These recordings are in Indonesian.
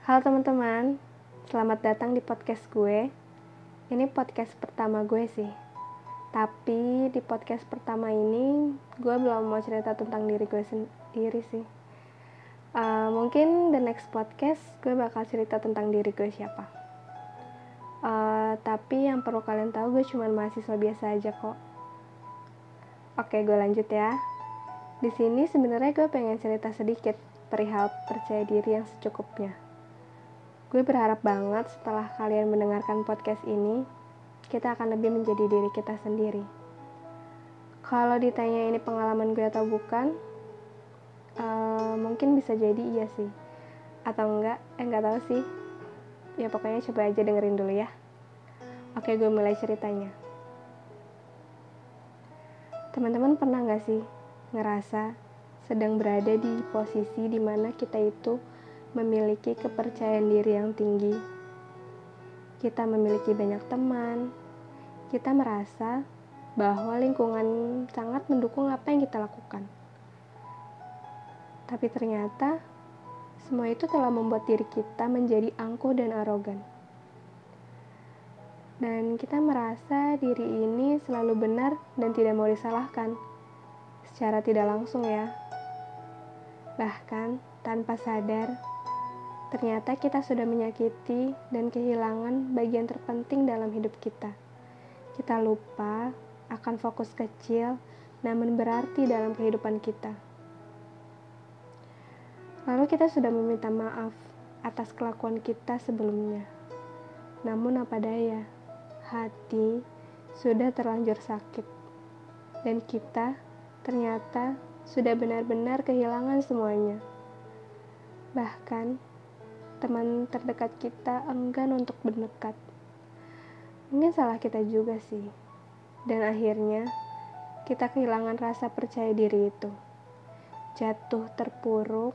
Halo teman-teman, selamat datang di podcast gue. Ini podcast pertama gue sih. Tapi di podcast pertama ini, gue belum mau cerita tentang diri gue sendiri sih. Uh, mungkin the next podcast gue bakal cerita tentang diri gue siapa. Uh, tapi yang perlu kalian tahu gue cuma mahasiswa biasa aja kok. Oke, gue lanjut ya. Di sini sebenarnya gue pengen cerita sedikit perihal percaya diri yang secukupnya. Gue berharap banget setelah kalian mendengarkan podcast ini, kita akan lebih menjadi diri kita sendiri. Kalau ditanya ini pengalaman gue atau bukan, uh, mungkin bisa jadi iya sih. Atau enggak, eh enggak tahu sih. Ya pokoknya coba aja dengerin dulu ya. Oke, gue mulai ceritanya. Teman-teman pernah nggak sih ngerasa sedang berada di posisi di mana kita itu memiliki kepercayaan diri yang tinggi. Kita memiliki banyak teman. Kita merasa bahwa lingkungan sangat mendukung apa yang kita lakukan. Tapi ternyata semua itu telah membuat diri kita menjadi angkuh dan arogan. Dan kita merasa diri ini selalu benar dan tidak mau disalahkan. Secara tidak langsung ya. Bahkan tanpa sadar, Ternyata kita sudah menyakiti dan kehilangan bagian terpenting dalam hidup kita. Kita lupa akan fokus kecil namun berarti dalam kehidupan kita. Lalu kita sudah meminta maaf atas kelakuan kita sebelumnya. Namun apa daya, hati sudah terlanjur sakit. Dan kita ternyata sudah benar-benar kehilangan semuanya. Bahkan teman terdekat kita enggan untuk mendekat. Mungkin salah kita juga sih. Dan akhirnya kita kehilangan rasa percaya diri itu. Jatuh terpuruk,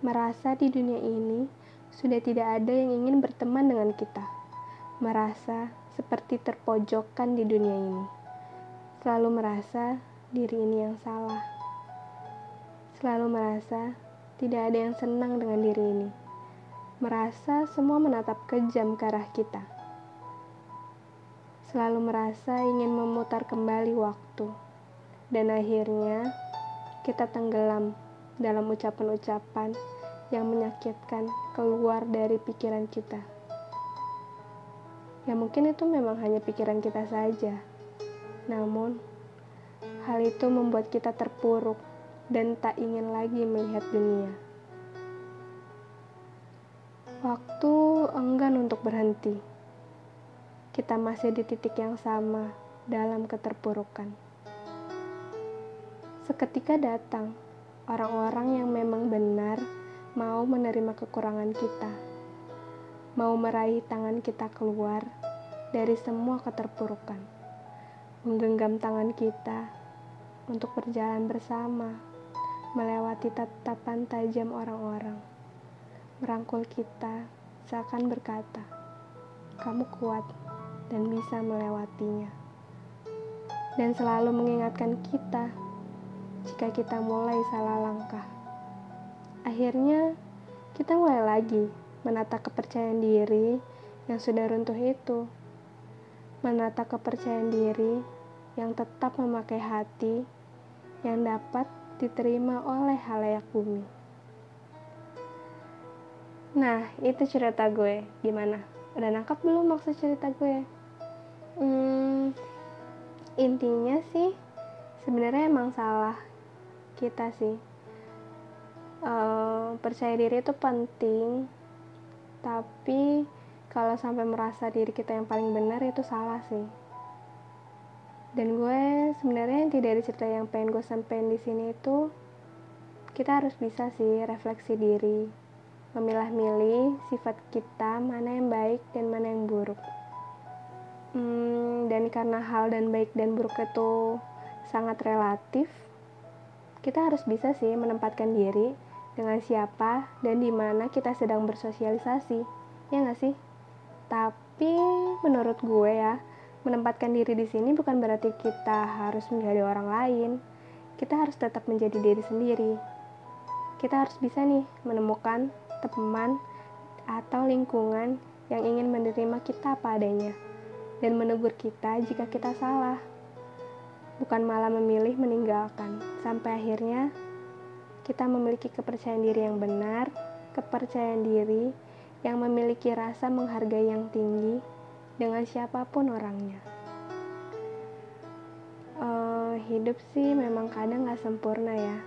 merasa di dunia ini sudah tidak ada yang ingin berteman dengan kita. Merasa seperti terpojokkan di dunia ini. Selalu merasa diri ini yang salah. Selalu merasa tidak ada yang senang dengan diri ini merasa semua menatap kejam ke arah kita. Selalu merasa ingin memutar kembali waktu, dan akhirnya kita tenggelam dalam ucapan-ucapan yang menyakitkan keluar dari pikiran kita. Ya mungkin itu memang hanya pikiran kita saja. Namun, hal itu membuat kita terpuruk dan tak ingin lagi melihat dunia. Waktu enggan untuk berhenti. Kita masih di titik yang sama dalam keterpurukan. Seketika datang orang-orang yang memang benar mau menerima kekurangan kita, mau meraih tangan kita keluar dari semua keterpurukan, menggenggam tangan kita untuk berjalan bersama, melewati tatapan tajam orang-orang merangkul kita seakan berkata, "Kamu kuat dan bisa melewatinya." Dan selalu mengingatkan kita jika kita mulai salah langkah. Akhirnya, kita mulai lagi menata kepercayaan diri yang sudah runtuh itu. Menata kepercayaan diri yang tetap memakai hati yang dapat diterima oleh halayak bumi. Nah, itu cerita gue. Gimana? Udah nangkap belum maksud cerita gue? Hmm, intinya sih, sebenarnya emang salah kita sih. Uh, percaya diri itu penting, tapi kalau sampai merasa diri kita yang paling benar itu salah sih. Dan gue sebenarnya tidak ada cerita yang pengen gue sampein di sini itu kita harus bisa sih refleksi diri memilah-milih sifat kita mana yang baik dan mana yang buruk. Hmm, dan karena hal dan baik dan buruk itu sangat relatif, kita harus bisa sih menempatkan diri dengan siapa dan di mana kita sedang bersosialisasi, ya nggak sih? Tapi menurut gue ya, menempatkan diri di sini bukan berarti kita harus menjadi orang lain. Kita harus tetap menjadi diri sendiri. Kita harus bisa nih menemukan teman atau lingkungan yang ingin menerima kita apa adanya dan menegur kita jika kita salah. Bukan malah memilih meninggalkan, sampai akhirnya kita memiliki kepercayaan diri yang benar, kepercayaan diri yang memiliki rasa menghargai yang tinggi dengan siapa pun orangnya. Uh, hidup sih memang kadang gak sempurna ya.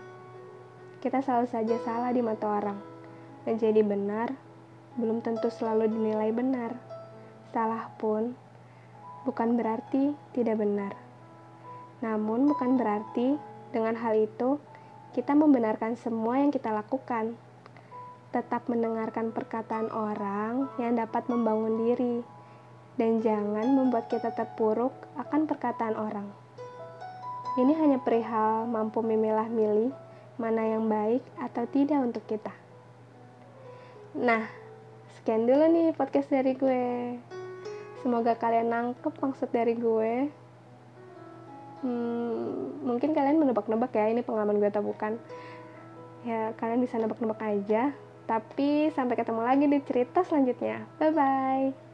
Kita selalu saja salah di mata orang. Menjadi benar, belum tentu selalu dinilai benar. Salah pun bukan berarti tidak benar. Namun bukan berarti dengan hal itu kita membenarkan semua yang kita lakukan. Tetap mendengarkan perkataan orang yang dapat membangun diri, dan jangan membuat kita terpuruk akan perkataan orang. Ini hanya perihal mampu memilah-milih mana yang baik atau tidak untuk kita. Nah, sekian dulu nih podcast dari gue. Semoga kalian nangkep maksud dari gue. Hmm, mungkin kalian menebak-nebak ya ini pengalaman gue atau bukan. Ya kalian bisa nebak-nebak aja. Tapi sampai ketemu lagi di cerita selanjutnya. Bye bye